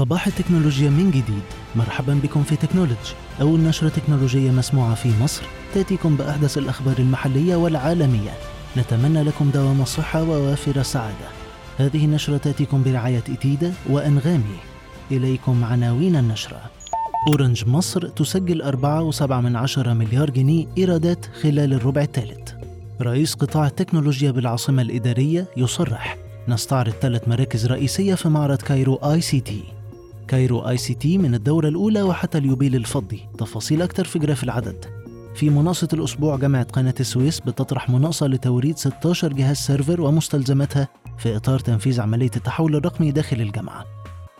صباح التكنولوجيا من جديد. مرحبا بكم في تكنولوجي أول نشرة تكنولوجية مسموعة في مصر. تأتيكم بأحدث الأخبار المحلية والعالمية. نتمنى لكم دوام الصحة ووافر السعادة هذه النشرة تأتيكم برعاية إتيدا وأنغامي. إليكم عناوين النشرة. أورنج مصر تسجل 4.7 مليار جنيه إيرادات خلال الربع الثالث. رئيس قطاع التكنولوجيا بالعاصمة الإدارية يصرح. نستعرض ثلاث مراكز رئيسية في معرض كايرو آي سي تي. كايرو آي سي تي من الدورة الأولى وحتى اليوبيل الفضي. تفاصيل أكثر في graph العدد. في مناقصة الأسبوع جامعة قناة السويس بتطرح مناقصة لتوريد 16 جهاز server ومستلزماتها في إطار تنفيذ عملية التحول الرقمي داخل الجامعة.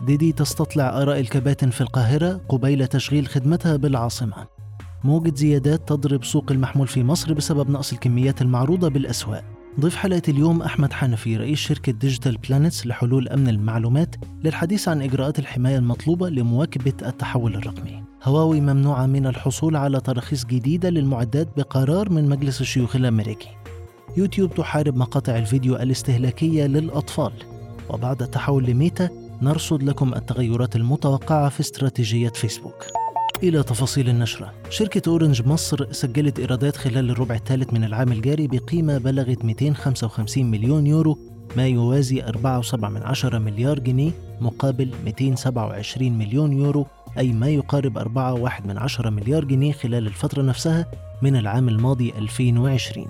ديدي تستطلع آراء الكباتن في القاهرة قبيل تشغيل خدمتها بالعاصمة. موجة زيادات تضرب سوق المحمول في مصر بسبب نقص الكميات المعروضة بالأسواق. ضيف حلقة اليوم أحمد حنفي رئيس شركة Digital Planets لحلول أمن المعلومات للحديث عن إجراءات الحماية المطلوبة لمواكبة التحول الرقمي. هواوي ممنوعة من الحصول على تراخيص جديدة للمعدات بقرار من مجلس الشيوخ الأمريكي. يوتيوب تحارب مقاطع الفيديو الاستهلاكية للأطفال. وبعد التحول لميتا نرصد لكم التغيرات المتوقعة في استراتيجية فيسبوك. إلى تفاصيل النشرة. شركة أورنج مصر سجلت إيرادات خلال الربع الثالث من العام الجاري بقيمة بلغت 255 مليون يورو ما يوازي 4.7 مليار جنيه مقابل 227 مليون يورو أي ما يقارب 4.1 مليار جنيه خلال الفترة نفسها من العام الماضي 2020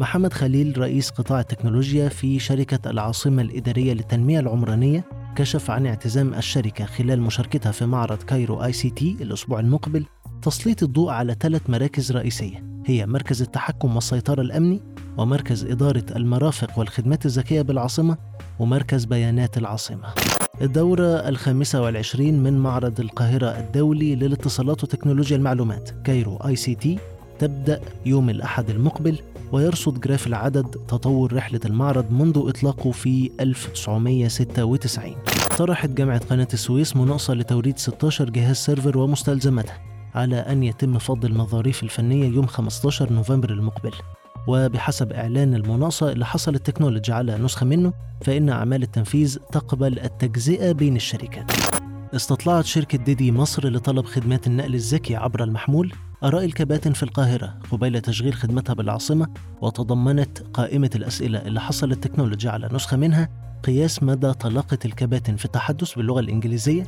محمد خليل رئيس قطاع التكنولوجيا في شركة العاصمة الإدارية للتنمية العمرانية كشف عن اعتزام الشركة خلال مشاركتها في معرض Cairo ICT الأسبوع المقبل تسليط الضوء على ثلاث مراكز رئيسية هي مركز التحكم والسيطرة الأمني ومركز إدارة المرافق والخدمات الذكية بالعاصمة ومركز بيانات العاصمة. الدورة الخامسة والعشرين من معرض القاهرة الدولي للاتصالات وتكنولوجيا المعلومات Cairo ICT تبدأ يوم الأحد المقبل ويرصد graph العدد تطور رحلة المعرض منذ إطلاقه في 1996 طرحت جامعة قناة السويس مناقصة لتوريد 16 جهاز server ومستلزماتها على أن يتم فض المظاريف الفنية يوم 15 نوفمبر المقبل. وبحسب إعلان المناقصة اللي حصل التكنولوجي على نسخة منه فإن أعمال التنفيذ تقبل التجزئة بين الشركات. استطلعت شركة ديدي مصر لطلب خدمات النقل الذكي عبر المحمول. آراء الكباتن في القاهرة قبيل تشغيل خدمتها بالعاصمة وتضمنت قائمة الأسئلة اللي حصل التكنولوجيا على نسخة منها قياس مدى طلاقة الكباتن في التحدث باللغة الإنجليزية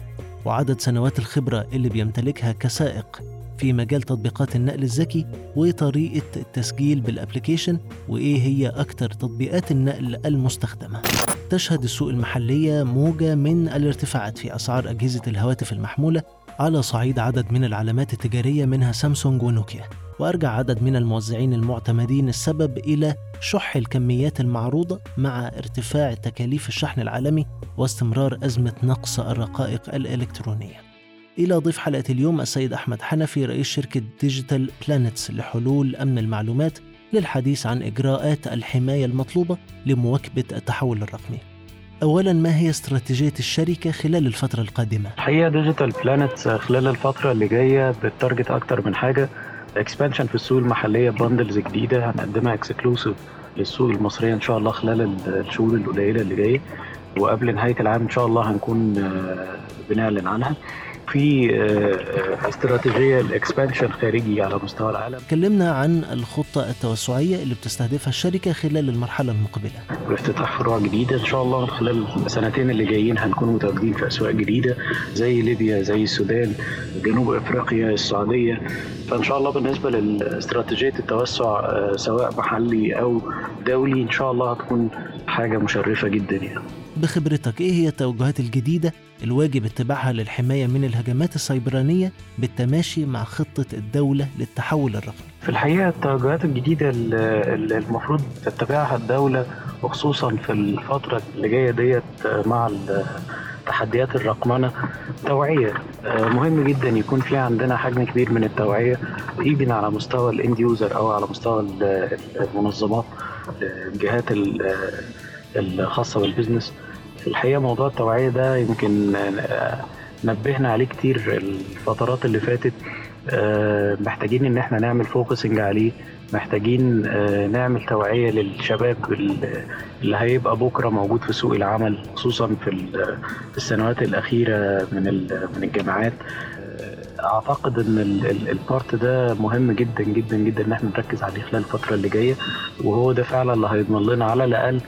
وعدد سنوات الخبرة اللي بيمتلكها كسائق في مجال تطبيقات النقل الذكي وطريقة التسجيل بالأبليكيشن وإيه هي أكثر تطبيقات النقل المستخدمة. تشهد السوق المحلية موجة من الارتفاعات في أسعار أجهزة الهواتف المحمولة على صعيد عدد من العلامات التجارية منها سامسونج ونوكيا. وأرجع عدد من الموزعين المعتمدين السبب إلى شح الكميات المعروضة مع ارتفاع تكاليف الشحن العالمي واستمرار أزمة نقص الرقائق الإلكترونية. إلى ضيف حلقة اليوم السيد أحمد حنفي رئيس شركة Digital Planets لحلول أمن المعلومات للحديث عن إجراءات الحماية المطلوبة لمواكبة التحول الرقمي. اولا ما هي استراتيجية الشركة خلال الفترة القادمة؟ الحقيقة Digital Planets خلال الفترة اللي جاية بت target أكتر من حاجة. expansion في السوق المحلية bundles جديدة هنقدمها exclusive للسوق المصرية إن شاء الله خلال الشهور القليلة اللي جاية. وقبل نهاية العام إن شاء الله هنكون بنعلن عنها. في استراتيجية الاكسبانشن خارجي على مستوى العالم. تكلمنا عن الخطة التوسعية اللي بتستهدفها الشركة خلال المرحلة المقبلة. بافتتاح فروع جديدة إن شاء الله خلال السنتين اللي جايين هنكون متواجدين في أسواق جديدة زي ليبيا زي السودان جنوب إفريقيا السعودية. فإن شاء الله بالنسبة لاستراتيجيه التوسع سواء محلي أو دولي إن شاء الله هتكون حاجة مشرفة جدا يعني. بخبرتك إيه هي التوجهات الجديدة الواجب اتباعها للحماية من الهجمات السيبرانية بالتماشي مع خطة الدولة للتحول الرقمي؟ في الحقيقة التوجهات الجديدة اللي المفروض تتبعها الدولة وخصوصا في الفترة اللي جاية ديت مع تحديات الرقمنة توعية مهم جدا يكون في عندنا حجم كبير من التوعية even على مستوى ال end user أو على مستوى المنظمات الجهات الخاصة بال business في الحقيقة موضوع التوعية ده يمكن نبهنا عليه كتير الفترات اللي فاتت. آه، محتاجين إن إحنا نعمل focusing عليه محتاجين آه، نعمل توعية للشباب اللي هيبقى بكرة موجود في سوق العمل خصوصا في السنوات الأخيرة من من الجامعات. أعتقد إن ال part ده مهم جدا جدا جدا إن إحنا نركز عليه خلال الفترة اللي جاية. وهو ده فعلا اللي هيضمن لنا على الأقل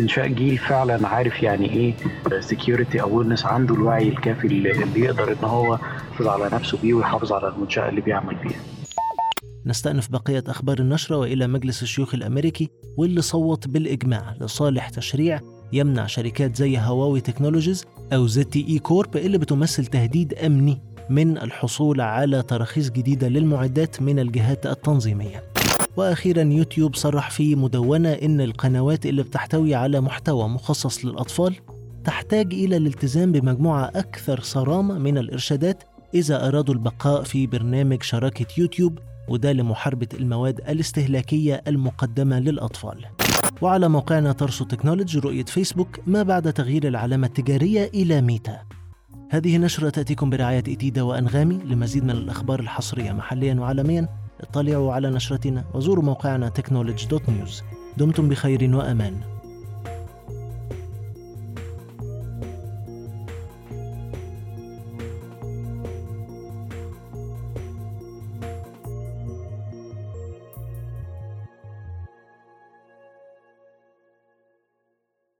انشاء جيل فعلا عارف يعني إيه security awareness عنده الوعي الكافي اللي يقدر إن هو يحافظ على نفسه بيه ويحافظ على المنشأة اللي بيعمل فيها نستأنف بقية أخبار النشرة وإلى مجلس الشيوخ الأمريكي واللي صوت بالإجماع لصالح تشريع يمنع شركات زي Huawei Technologies أو ZTE Corp اللي بتمثل تهديد أمني من الحصول على تراخيص جديدة للمعدات من الجهات التنظيمية. وأخيرا يوتيوب صرح في مدونة إن القنوات اللي بتحتوي على محتوى مخصص للأطفال تحتاج إلى الالتزام بمجموعة أكثر صرامة من الإرشادات إذا أرادوا البقاء في برنامج شراكة يوتيوب وده لمحاربة المواد الاستهلاكية المقدمة للأطفال. وعلى موقعنا ترسو تكنولوجي رؤية فيسبوك ما بعد تغيير العلامة التجارية إلى ميتا. هذه نشرة تأتيكم برعاية إتيدا وأنغامي لمزيد من الأخبار الحصرية محليا وعالميا اطلعوا على نشرتنا وزوروا موقعنا technology.news دمتم بخير وأمان.